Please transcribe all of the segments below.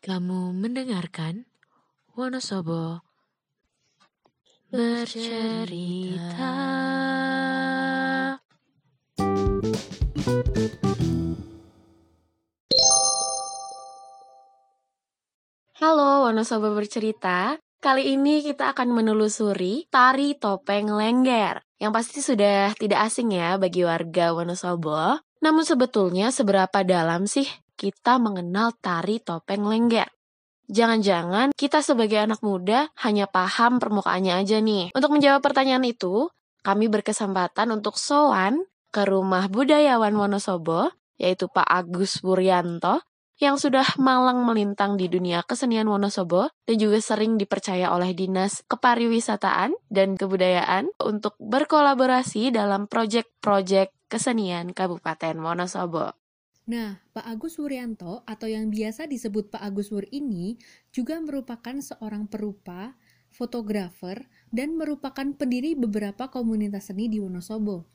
Kamu mendengarkan Wonosobo bercerita. Halo Wonosobo bercerita. Kali ini kita akan menelusuri tari topeng lengger yang pasti sudah tidak asing ya bagi warga Wonosobo. Namun sebetulnya seberapa dalam sih kita mengenal tari topeng lengger? Jangan-jangan kita sebagai anak muda hanya paham permukaannya aja nih. Untuk menjawab pertanyaan itu, kami berkesempatan untuk sowan ke rumah budayawan Wonosobo, yaitu Pak Agus Wuryanto, yang sudah malang melintang di dunia kesenian Wonosobo dan juga sering dipercaya oleh Dinas Kepariwisataan dan Kebudayaan untuk berkolaborasi dalam proyek-proyek kesenian Kabupaten Wonosobo. Nah, Pak Agus Wuryanto atau yang biasa disebut Pak Agus Wur ini juga merupakan seorang perupa, fotografer, dan merupakan pendiri beberapa komunitas seni di Wonosobo.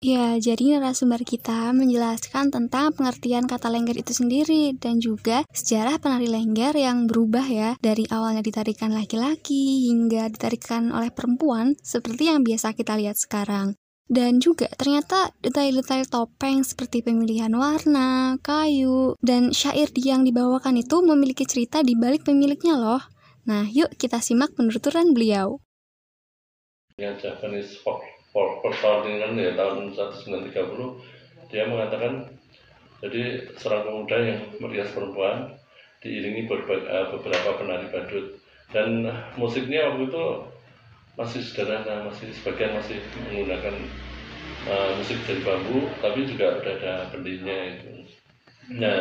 Ya, jadi narasumber kita menjelaskan tentang pengertian kata lengger itu sendiri dan juga sejarah penari lengger yang berubah ya dari awalnya ditarikan laki-laki hingga ditarikan oleh perempuan seperti yang biasa kita lihat sekarang. Dan juga ternyata detail-detail topeng seperti pemilihan warna, kayu, dan syair yang dibawakan itu memiliki cerita di balik pemiliknya loh. Nah, yuk kita simak penuturan beliau. Ya, Japanese folk for pertandingan ya tahun 1930 dia mengatakan jadi seorang pemuda yang merias perempuan diiringi beberapa penari badut dan musiknya waktu itu masih sederhana masih sebagian masih menggunakan uh, musik dari bambu tapi juga udah ada pendirinya itu. Nah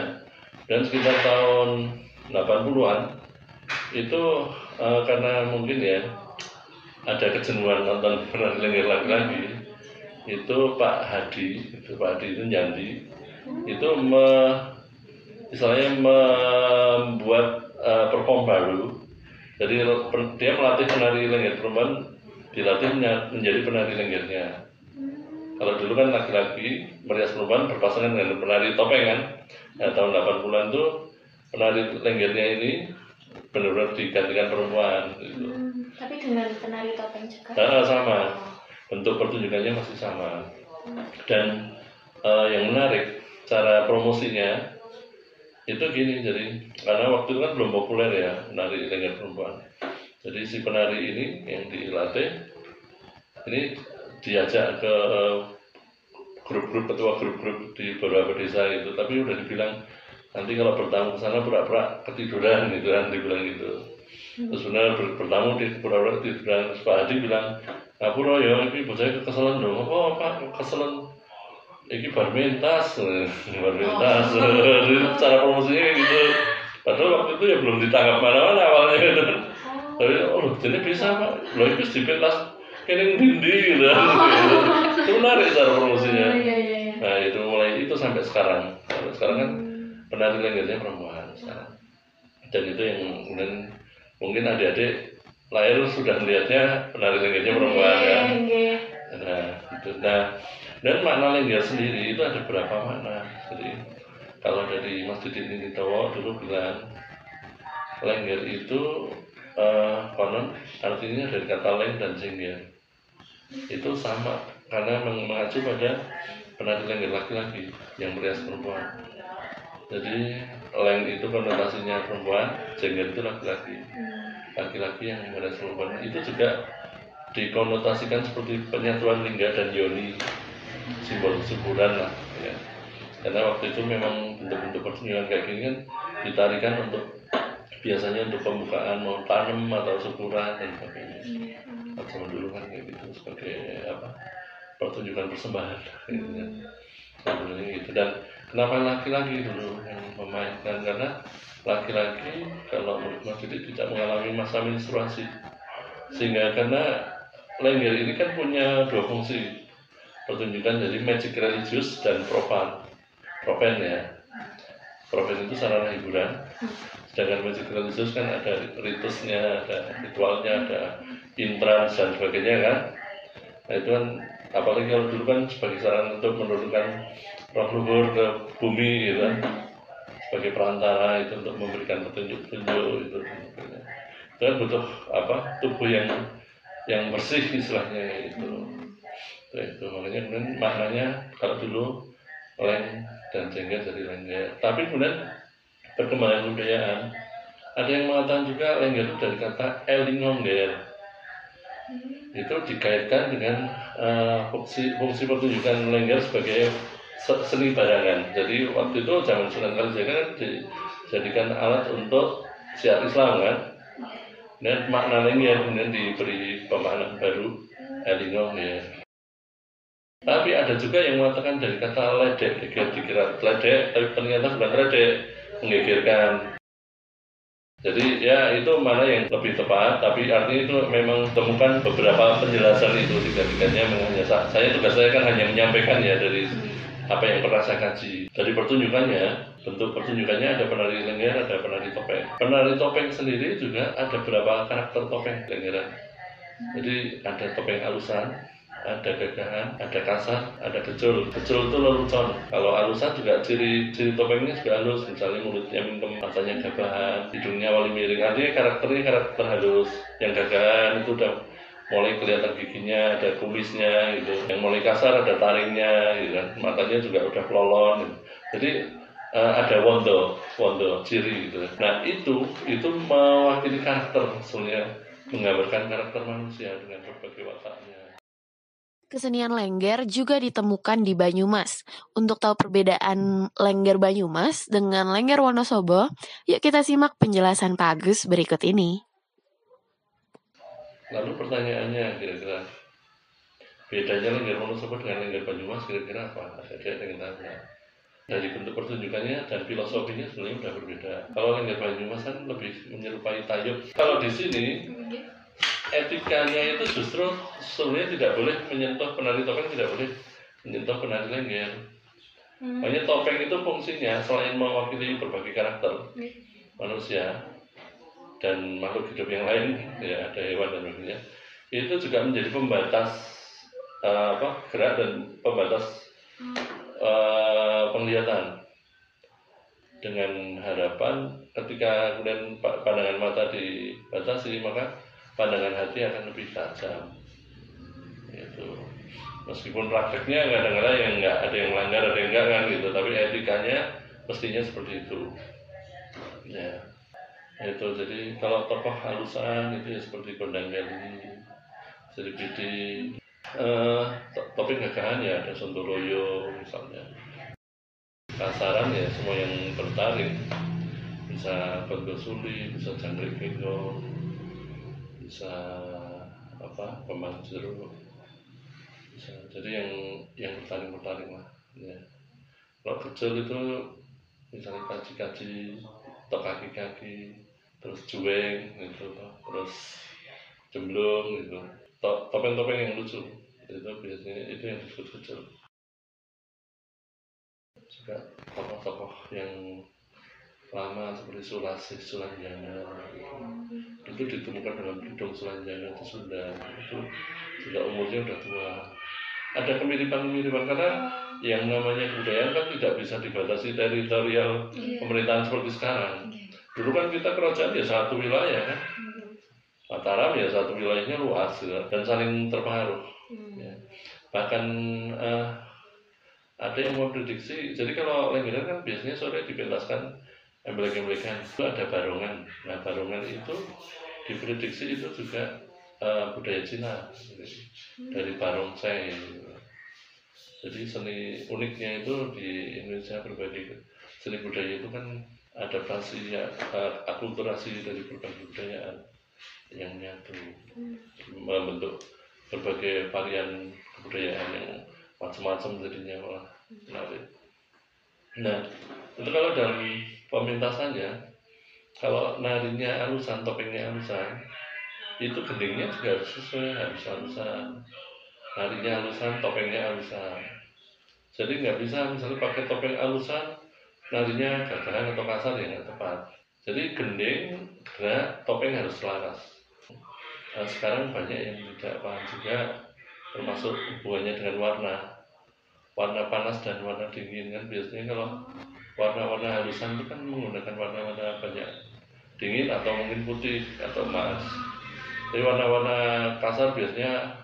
dan sekitar tahun 80-an itu uh, karena mungkin ya ada kejenuhan nonton penari lengger lagi-lagi itu Pak Hadi itu Pak Hadi itu Nyandi itu me, misalnya membuat uh, perform baru jadi dia melatih penari lengger perempuan dilatih menjadi penari lenggernya kalau dulu kan laki-laki merias perempuan berpasangan dengan penari topeng kan nah, tahun 80-an itu penari lenggernya ini benar-benar digantikan perempuan gitu. Hmm, tapi dengan penari topeng juga? Nah, sama. Bentuk pertunjukannya masih sama. Dan uh, yang menarik cara promosinya itu gini jadi karena waktu itu kan belum populer ya menari lengger perempuan. Jadi si penari ini yang dilatih ini diajak ke grup-grup ketua grup-grup di beberapa desa itu. Tapi udah dibilang nanti kalau bertamu ke sana pura-pura ketiduran gitu kan dibilang gitu. Terus benar bertamu di pura-pura ketiduran. Terus Pak Hadi bilang ngapura ya ini saya kekesalan dong. Oh Pak kekesalan ini bar mentas bar mentas oh. cara promosinya gitu. Padahal waktu itu ya belum ditangkap mana-mana awalnya. Gitu tapi oh jadi bisa Pak? Lo itu di pentas kene dindi gitu. Kan itu menarik cara promosinya. Nah itu mulai itu sampai sekarang. Sekarang kan penari lenggernya perempuan sekarang. Dan itu yang kemudian mungkin adik-adik lahir sudah melihatnya penari lenggernya perempuan ya nah itu nah dan makna lengger sendiri itu ada berapa makna? Jadi kalau dari Mas Didi Nitowo dulu bilang lengger itu uh, konon artinya dari kata leng dan jengger itu sama karena mengacu pada penari lengger laki-laki yang merias perempuan. Jadi leng itu konotasinya perempuan jengger itu laki-laki. Laki-laki yang merias perempuan. Itu juga dikonotasikan seperti penyatuan lingga dan yoni simbol kesuburan lah ya. karena waktu itu memang bentuk-bentuk pertunjukan kayak gini kan ditarikan untuk biasanya untuk pembukaan mau tanam atau syukuran dan sebagainya. Kalau zaman dulu kan kayak gitu sebagai apa pertunjukan persembahan gitu kan. Sebenarnya gitu. Dan kenapa laki-laki dulu yang memainkan? Karena laki-laki kalau menurut Mas tidak mengalami masa menstruasi. Sehingga karena lengger ini kan punya dua fungsi pertunjukan jadi magic religius dan profan. Profan ya. Profan itu sarana hiburan. Sedangkan magic religius kan ada ritusnya ada ritualnya ada intrans dan sebagainya kan. Nah itu kan apalagi kalau dulu kan sebagai sarana untuk menurunkan roh luhur ke bumi gitu kan. Sebagai perantara itu untuk memberikan petunjuk-petunjuk itu itu kan butuh apa? Tubuh yang yang bersih istilahnya itu itu makanya kemudian maknanya kalau dulu leng dan jengger jadi lengger tapi kemudian perkembangan kebudayaan ada yang mengatakan juga lengger itu dari kata elingongger. Itu dikaitkan dengan uh, fungsi fungsi pertunjukan lengger sebagai se- seni barangan jadi waktu itu zaman Sunan Kalijaga kan dijadikan alat untuk siar Islam kan. Dan makna lengger kemudian diberi pemaknaan baru elingongger tapi ada juga yang mengatakan dari kata ledek, dikira, dikira ledek, tapi ternyata bukan ledek, menggegerkan. Jadi ya itu mana yang lebih tepat, tapi artinya itu memang temukan beberapa penjelasan itu tiga-tiganya hanya saya tugas saya kan hanya menyampaikan ya dari apa yang pernah saya kaji. Dari pertunjukannya, bentuk pertunjukannya ada penari lengger, ada penari topeng. Penari topeng sendiri juga ada beberapa karakter topeng lenggeran. Jadi ada topeng alusan, ada gagahan, ada kasar, ada kecul. Kecul itu lelucon. Kalau alusan juga ciri ciri topengnya juga halus. Misalnya mulutnya minjem, matanya gabahan, hidungnya wali miring. Artinya karakternya karakter halus. Yang gagahan itu udah mulai kelihatan giginya, ada kumisnya gitu. Yang mulai kasar ada taringnya, gitu kan. Matanya juga udah pelolon. Gitu. Jadi uh, ada wondo, wondo ciri gitu. Nah itu itu mewakili karakter sebenarnya menggambarkan karakter manusia dengan berbagai wataknya. Kesenian lengger juga ditemukan di Banyumas. Untuk tahu perbedaan lengger Banyumas dengan lengger Wonosobo, yuk kita simak penjelasan Pak Agus berikut ini. Lalu pertanyaannya kira-kira bedanya lengger Wonosobo dengan lengger Banyumas kira-kira apa? Ada yang tanya. Dari bentuk pertunjukannya dan filosofinya sebenarnya sudah berbeda. Kalau lengger Banyumas kan lebih menyerupai tayub. Kalau di sini etikanya itu justru sebenarnya tidak boleh menyentuh penari topeng tidak boleh menyentuh penari lengger. Hmm. Makanya topeng itu fungsinya selain mewakili berbagai karakter hmm. manusia dan makhluk hidup yang lain, ya ada hewan dan sebagainya, itu juga menjadi pembatas uh, apa gerak dan pembatas uh, penglihatan dengan harapan ketika kemudian pandangan mata dibatasi maka pandangan hati akan lebih tajam. Itu meskipun prakteknya kadang-kadang yang nggak ada yang melanggar ada yang enggak kan gitu. Tapi etikanya mestinya seperti itu. Ya. Itu jadi kalau tokoh halusan itu ya seperti kondang gali seripiti eh, topeng gagahan ya ada sontoloyo misalnya. Kasaran ya semua yang bertaring bisa Suli, bisa jangkrik kego bisa apa pemang jeruk bisa. Jadi yang yang bertaring bertaring lah ya. Kalau kecil itu misalnya kaji-kaji atau kaki-kaki terus juweng gitu terus jemblung gitu. Topeng-topeng yang lucu. Itu biasanya itu yang disebut kecil. Juga tokoh-tokoh yang lama seperti Sulasi, Sulanjana itu ditemukan dalam bidung Sulanjana itu sudah itu sudah umurnya sudah tua ada kemiripan-kemiripan karena yang namanya budaya kan tidak bisa dibatasi teritorial yeah. pemerintahan seperti sekarang yeah. dulu kan kita kerajaan ya satu wilayah kan Mataram ya satu wilayahnya luas ya, dan saling terpengaruh mm. ya. bahkan uh, ada yang memprediksi jadi kalau lenggeran kan biasanya sore dipentaskan Emblek-emblekan itu ada barongan. Nah barongan itu diprediksi itu juga uh, budaya Cina. Jadi, dari barongsai. Jadi seni uniknya itu di Indonesia berbagai seni budaya itu kan adaptasi ya, uh, akulturasi dari berbagai budaya yang nyatu. Membentuk berbagai varian kebudayaan yang macam-macam jadinya malah menarik. Nah, itu kalau dalam pementasannya kalau narinya alusan topengnya alusan itu gendingnya juga harus sesuai harus alusan narinya alusan topengnya alusan jadi nggak bisa misalnya pakai topeng alusan narinya gagahan atau kasar ya nggak tepat. Jadi gending gerak topeng harus selaras. Nah, sekarang banyak yang tidak paham juga termasuk hubungannya dengan warna warna panas dan warna dingin kan biasanya kalau warna-warna halusan itu kan menggunakan warna-warna banyak dingin atau mungkin putih atau emas. Jadi warna-warna kasar biasanya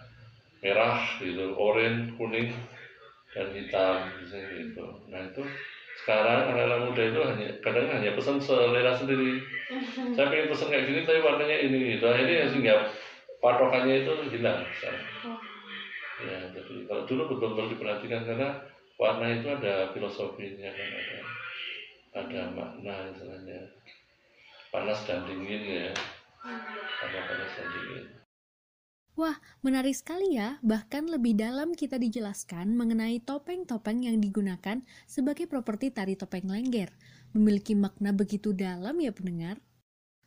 merah gitu oranye kuning dan hitam biasanya gitu. Nah itu sekarang anak-anak muda itu hanya kadang hanya pesan selera sendiri. Saya pengen pesan kayak gini tapi warnanya ini gitu. Akhirnya sehingga patokannya itu hilang. Ya jadi kalau dulu betul-betul diperhatikan karena warna itu ada filosofinya kan ada ada makna istilahnya panas dan dingin ya ada panas dan dingin Wah, menarik sekali ya. Bahkan lebih dalam kita dijelaskan mengenai topeng-topeng yang digunakan sebagai properti tari topeng lengger. Memiliki makna begitu dalam ya pendengar.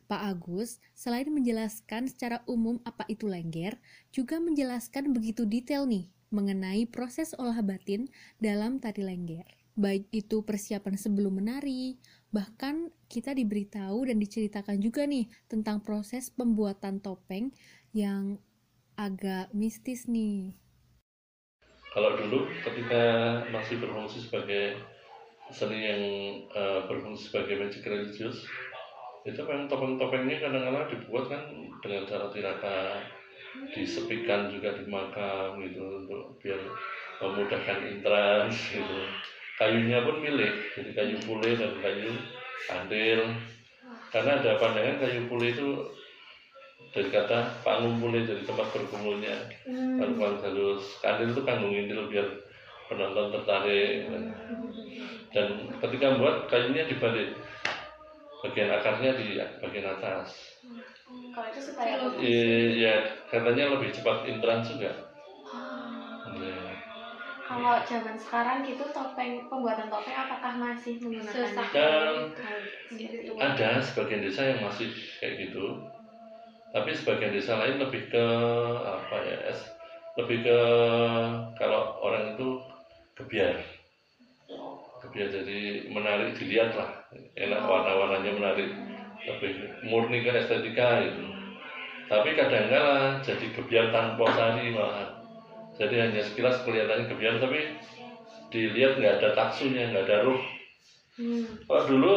Pak Agus, selain menjelaskan secara umum apa itu lengger, juga menjelaskan begitu detail nih mengenai proses olah batin dalam tari lengger. Baik itu persiapan sebelum menari, bahkan kita diberitahu dan diceritakan juga nih tentang proses pembuatan topeng yang agak mistis nih. Kalau dulu ketika masih berfungsi sebagai seni yang uh, berfungsi sebagai magic religius, itu memang topeng-topengnya kadang-kadang dibuat kan dengan cara tiraka, disepikan juga di makam gitu untuk biar memudahkan intrans gitu. Kayunya pun milik, jadi kayu pule dan kayu kandil. Karena ada pandangan kayu pule itu dari kata panggung mulai dari tempat berkumpulnya hmm. panggung halus kandil itu panggung intil biar penonton tertarik dan ketika membuat kayunya dibalik bagian akarnya di bagian atas. Kalau itu supaya iya ya, katanya lebih cepat intran juga. Oh. ya. kalau zaman sekarang gitu topeng pembuatan topeng apakah masih menggunakan dan ada sebagian desa yang masih kayak gitu. Tapi sebagian desa lain lebih ke apa ya es lebih ke kalau orang itu kebiar. Kebiar jadi menarik dilihat lah enak warna-warnanya menarik. Lebih murni ke estetika itu tapi kadang-kala jadi kebiar tanpa sari malah. Jadi hanya sekilas kelihatannya kebiar tapi dilihat nggak ada taksunya nggak ada ruh. Hmm. kalau dulu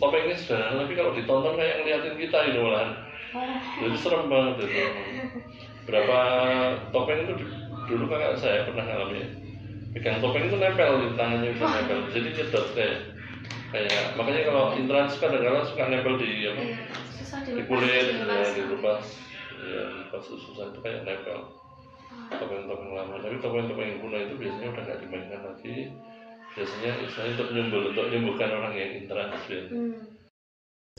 topeng ini sederhana tapi kalau ditonton kayak ngeliatin kita itu malahan. Jadi serem banget itu. Berapa topeng itu dulu kakak saya pernah ngalami. Pegang topeng itu nempel di tangannya bisa nempel. Jadi nyedot kayak kayak makanya kalau intrans kadang-kadang suka nempel di apa? Iya, di kulit ya di lepas ya pas susah itu kayak nempel. Topeng-topeng lama. Tapi topeng-topeng yang kuno itu biasanya udah nggak dimainkan lagi. Biasanya istilahnya untuk nyumbul untuk nyembuhkan orang yang intrans ya. Hmm.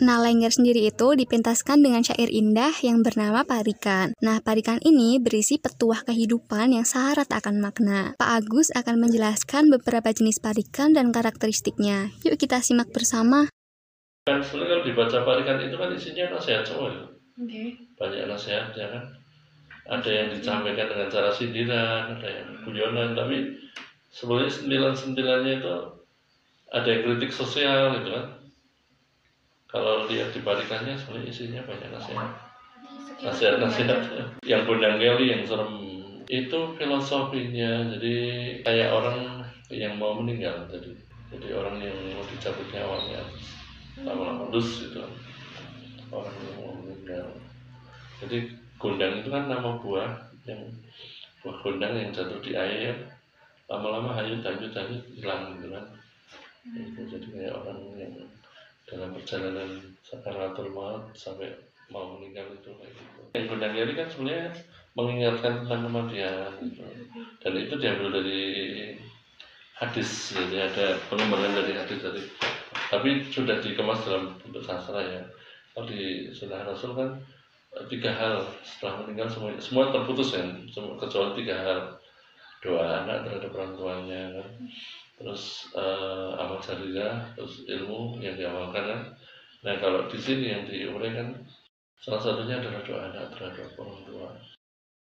Nah, Lengger sendiri itu dipintaskan dengan syair indah yang bernama Parikan. Nah, Parikan ini berisi petuah kehidupan yang syarat akan makna. Pak Agus akan menjelaskan beberapa jenis parikan dan karakteristiknya. Yuk kita simak bersama. Kan sebenarnya kalau dibaca Parikan itu kan isinya nasihat semua itu. Okay. Banyak nasihat ya kan. Ada yang disampaikan dengan cara sindiran, ada yang guyonan, tapi sebenarnya sentilan-sentilannya itu ada yang kritik sosial gitu kan kalau lihat di barikannya sebenarnya isinya banyak nasihat. Nasihat-nasihat. yang bundang Kelly yang serem. Itu filosofinya. Jadi kayak orang yang mau meninggal jadi jadi orang yang mau dicabut nyawanya. Lama-lama dus itu orang yang mau meninggal. Jadi gondang itu kan nama buah yang buah gondang yang jatuh di air. Lama-lama hanyut hanyut hanyut hilang gitu kan. Itu jadi kayak orang yang dalam perjalanan sakaratul maut sampai mau meninggal itu kayak gitu. Yang Gunung Yari kan sebenarnya mengingatkan tentang kematian gitu. Dan itu diambil dari hadis jadi ada pengembangan dari hadis tadi. Tapi sudah dikemas dalam bentuk sastra ya. Kalau di sunnah rasul kan tiga hal setelah meninggal semua semua terputus kan. Kecuali tiga hal. Doa anak terhadap orang tuanya kan terus uh, amal jariah, terus ilmu yang diamalkan kan. Nah kalau di sini yang diuraikan salah satunya adalah doa anak terhadap orang tua.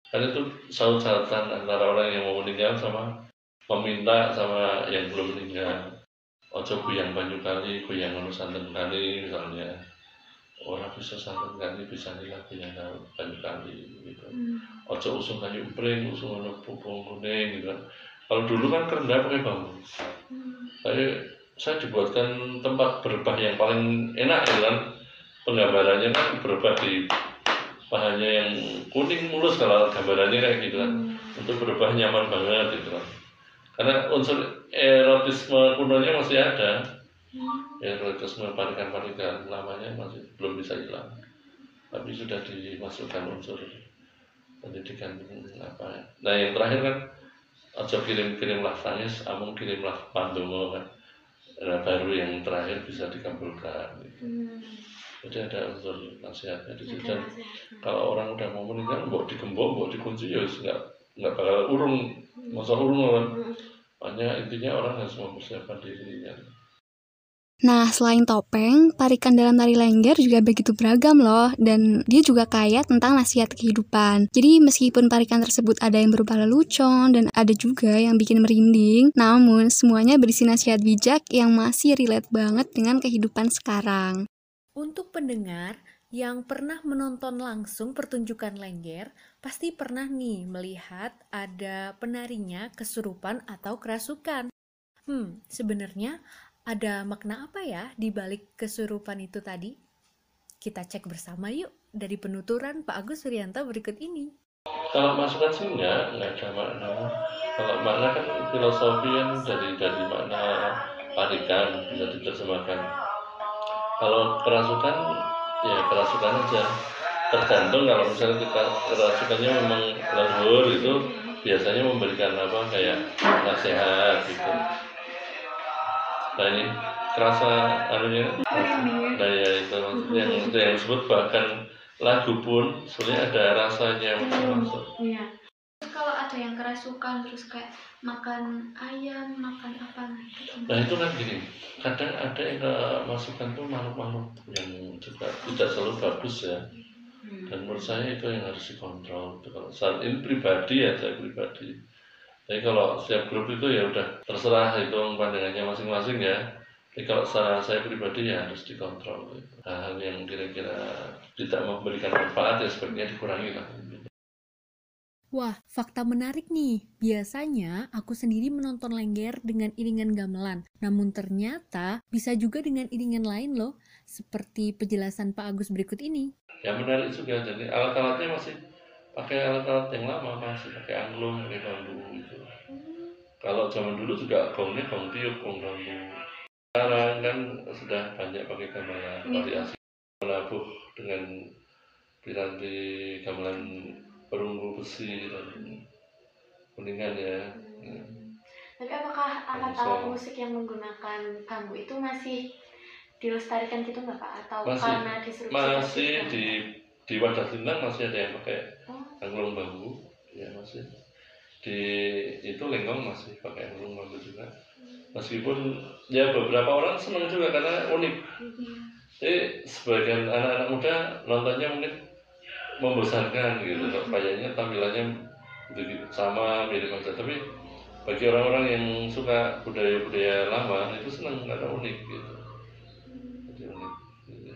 Karena itu saut-sautan antara orang yang mau meninggal sama meminta sama yang belum meninggal. Ojo yang banyak kali, yang anu santen kali misalnya. Orang bisa santen kali, bisa nilah yang banyak kali gitu. Hmm. Ojo usung kayu upring, usung anu pupung kuning gitu kan kalau dulu kan kerendah pakai bambu. Saya saya dibuatkan tempat berbah yang paling enak ya kan penggambarannya kan berbah di bahannya yang kuning mulus kalau gambarannya kayak gitu kan Hmm. untuk berbah nyaman banget gitu kan karena unsur erotisme kunonya masih ada Hmm. erotisme parikan-parikan lamanya masih belum bisa hilang tapi sudah dimasukkan unsur pendidikan apa ya. nah yang terakhir kan aja kirim-kirimlah tangis amung kirimlah pandomo kan nah, baru yang terakhir bisa dikabulkan gitu. Hmm. jadi ada unsur nasihatnya di situ dan kalau orang udah mau meninggal mau digembok mau dikunci ya nggak nggak bakal urung masa urung kan Hmm. hanya intinya orang harus mempersiapkan diri kan Nah, selain topeng, tarikan dalam tari lengger juga begitu beragam loh, dan dia juga kaya tentang nasihat kehidupan. Jadi, meskipun tarikan tersebut ada yang berupa lelucon, dan ada juga yang bikin merinding, namun semuanya berisi nasihat bijak yang masih relate banget dengan kehidupan sekarang. Untuk pendengar yang pernah menonton langsung pertunjukan lengger, pasti pernah nih melihat ada penarinya kesurupan atau kerasukan. Hmm, sebenarnya ada makna apa ya di balik kesurupan itu tadi? Kita cek bersama yuk dari penuturan Pak Agus Suryanto berikut ini. Kalau masukan sih enggak, enggak ada makna. Kalau makna kan filosofi kan dari dari makna parikan bisa diterjemahkan. Kalau kerasukan ya kerasukan aja. Tergantung kalau misalnya kita kerasukannya memang lembur itu biasanya memberikan apa kayak nasihat gitu. Nah ini kerasa anunya. Nah ya itu maksudnya yang, itu yang disebut bahkan lagu pun sebenarnya ada rasanya Hmm. masuk. Iya. Kalau ada yang kerasukan terus kayak makan ayam, makan apa gitu. Nah itu kan gini, kadang ada yang kemasukan tuh makhluk-makhluk yang juga tidak selalu bagus ya. Dan menurut saya itu yang harus dikontrol. Kalau saat ini pribadi ya saya pribadi. Jadi kalau setiap grup itu ya udah terserah itu pandangannya masing-masing ya. Tapi kalau secara saya pribadi ya harus dikontrol. Hal-hal yang kira-kira tidak memberikan manfaat ya sebaiknya dikurangi lah. Wah, fakta menarik nih. Biasanya aku sendiri menonton lengger dengan iringan gamelan. Namun ternyata bisa juga dengan iringan lain loh. Seperti penjelasan Pak Agus berikut ini. yang menarik juga jadi alat-alatnya masih pakai alat-alat yang lama masih pakai angklung pakai bambu gitu kalau zaman dulu juga gongnya gong tiup gong bambu sekarang kan sudah banyak pakai gamelan Iya. variasi menabuh dengan piranti gamelan perunggu besi dan kuningan ya Tapi apakah alat-alat musik yang menggunakan bambu itu masih dilestarikan gitu nggak Pak? Atau Masih. karena disrupsi masih sekarang? di di wadah lintang masih ada yang pakai Oh, angklung bambu. Ya masih. Di itu lenggong masih pakai angklung bambu juga. Meskipun ya beberapa orang senang juga karena unik. Iya. jadi sebagian anak-anak muda nontonnya mungkin membosankan gitu kok kayaknya tampilannya sama mirip aja tapi bagi orang-orang yang suka budaya-budaya lama itu senang karena unik gitu Jadi unik gitu.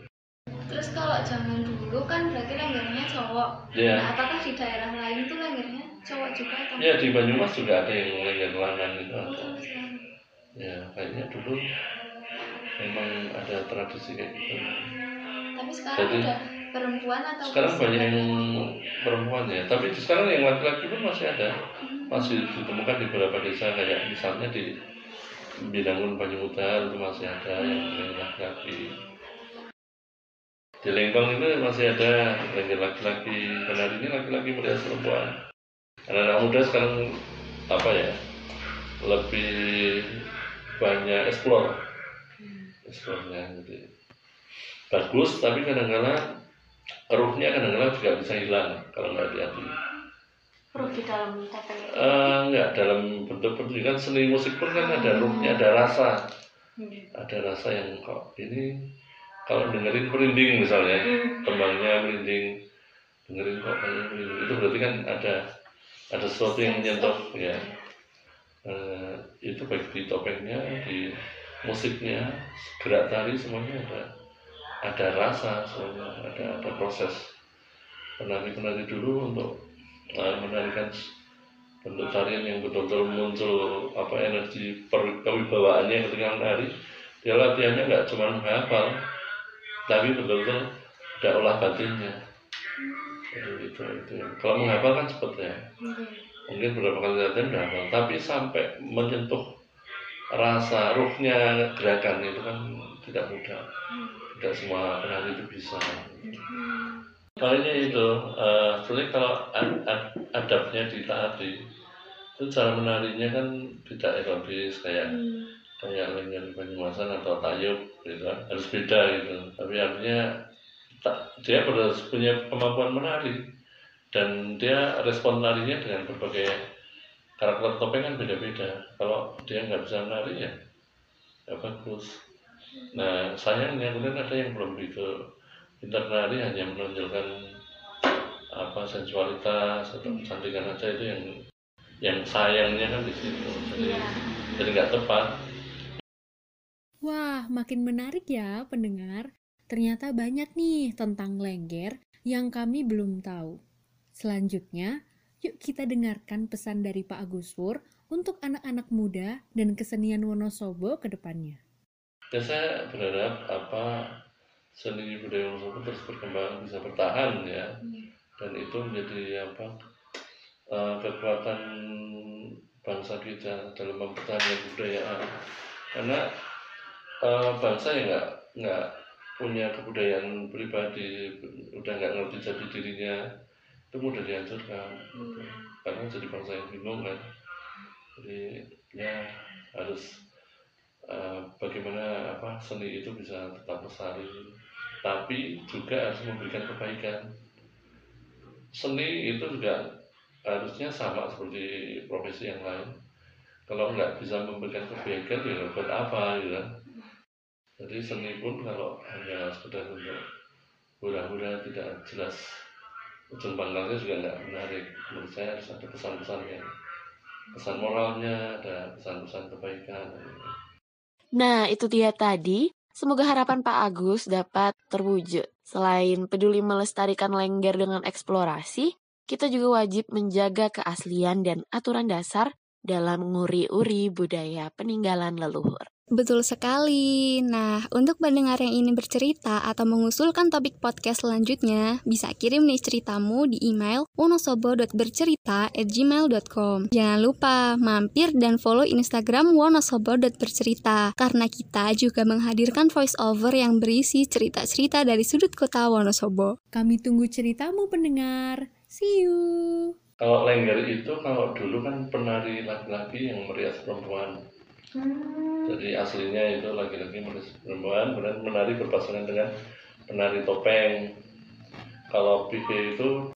Terus kalau zaman dulu kan berarti lenggernya cowok. ya Nah, apakah di daerah lain tuh lenggernya cowok juga atau ya di Banyumas juga ada yang lengger lanang itu Oh, ada. ya kayaknya dulu memang ada tradisi kayak gitu. Tapi sekarang Jadi- udah perempuan atau sekarang banyak yang perempuan? ya. Tapi sekarang yang laki-laki pun masih ada. Hmm. masih ditemukan di beberapa desa kayak misalnya di Binangun Banyuutar itu masih ada yang yang laki-laki di Lengkong itu masih ada laki-laki benar ini laki-laki melihat perempuan. Anak-anak muda sekarang apa ya lebih banyak explore. Explore-nya gitu. Bagus tapi kadang-kadang ruhnya kadang-kadang juga bisa hilang kalau nggak hati-hati Ruh di dalam topeng itu. Eh, enggak dalam bentuk pertunjukan seni musik pun kan ada ruhnya ada rasa. Hmm. ada rasa yang kok ini kalau dengerin merinding misalnya Hmm. tembangnya merinding dengerin kok merinding. Itu berarti kan ada ada sesuatu yang menyentuh ya. Eh, itu baik di topengnya di musiknya gerak tari semuanya ada. Ada rasa semuanya ada ada proses. Penari penari dulu untuk eh, menarikan bentuk tarian yang betul-betul muncul apa energi per, kewibawaannya ketika menari. Dia latihannya nggak cuma menghafal tapi betul-betul ada olah batinnya. Jadi itu itu. Kalau menghafal kan cepet ya. Mungkin beberapa kali latihan udah hafal tapi sampai menyentuh rasa ruhnya gerakan itu kan tidak mudah. Tidak semua penari itu bisa. Palingnya itu, uh, sebenarnya kalau ad, ad, adabnya ditaati, itu cara menarinya kan tidak erotis kayak hmm. Kayak lengger Banyumasan atau Tayub gitu harus beda gitu. Tapi artinya tak, dia harus punya kemampuan menari dan dia respon narinya dengan berbagai karakter topeng kan beda-beda. Kalau dia nggak bisa menari ya, ya bagus. Nah sayangnya kemudian ada yang belum begitu Internali hanya menonjolkan apa sensualitas atau hmm. kecantikan aja itu yang yang sayangnya kan di situ jadi yeah. jadi nggak tepat wah makin menarik ya pendengar ternyata banyak nih tentang lengger yang kami belum tahu selanjutnya yuk kita dengarkan pesan dari Pak Agus Pur untuk anak-anak muda dan kesenian Wonosobo ke depannya. Ya, saya berharap apa seni budaya Wonosobo terus berkembang bisa bertahan ya hmm. dan itu menjadi apa uh, kekuatan bangsa kita dalam mempertahankan kebudayaan karena uh, bangsa yang nggak nggak punya kebudayaan pribadi udah nggak ngerti jati dirinya itu mudah dihancurkan. Hmm. karena jadi bangsa yang bingung kan. Jadi ya harus uh, bagaimana apa seni itu bisa tetap lestari. Tapi juga harus memberikan kebaikan. Seni itu juga harusnya sama seperti profesi yang lain. Kalau nggak bisa memberikan kebaikan ya buat apa gitu kan jadi seni pun kalau hanya sekedar untuk hura-hura tidak jelas ujung pangkalnya juga nggak menarik menurut saya harus ada pesan-pesan yang pesan moralnya ada pesan-pesan kebaikan nah itu dia tadi Semoga harapan Pak Agus dapat terwujud. Selain peduli melestarikan lengger dengan eksplorasi, kita juga wajib menjaga keaslian dan aturan dasar dalam nguri-uri budaya peninggalan leluhur. Betul sekali. Nah, untuk pendengar yang ingin bercerita atau mengusulkan topik podcast selanjutnya, bisa kirim nih ceritamu di email wonosobo.bercerita@gmail.com. Jangan lupa mampir dan follow Instagram wonosobo.bercerita karena kita juga menghadirkan voice over yang berisi cerita-cerita dari sudut kota Wonosobo. Kami tunggu ceritamu pendengar. See you. Kalau lengger itu kalau dulu kan penari laki-laki yang merias perempuan Hmm. Jadi aslinya itu laki-laki perempuan kemudian menari berpasangan dengan penari topeng. Kalau pipi itu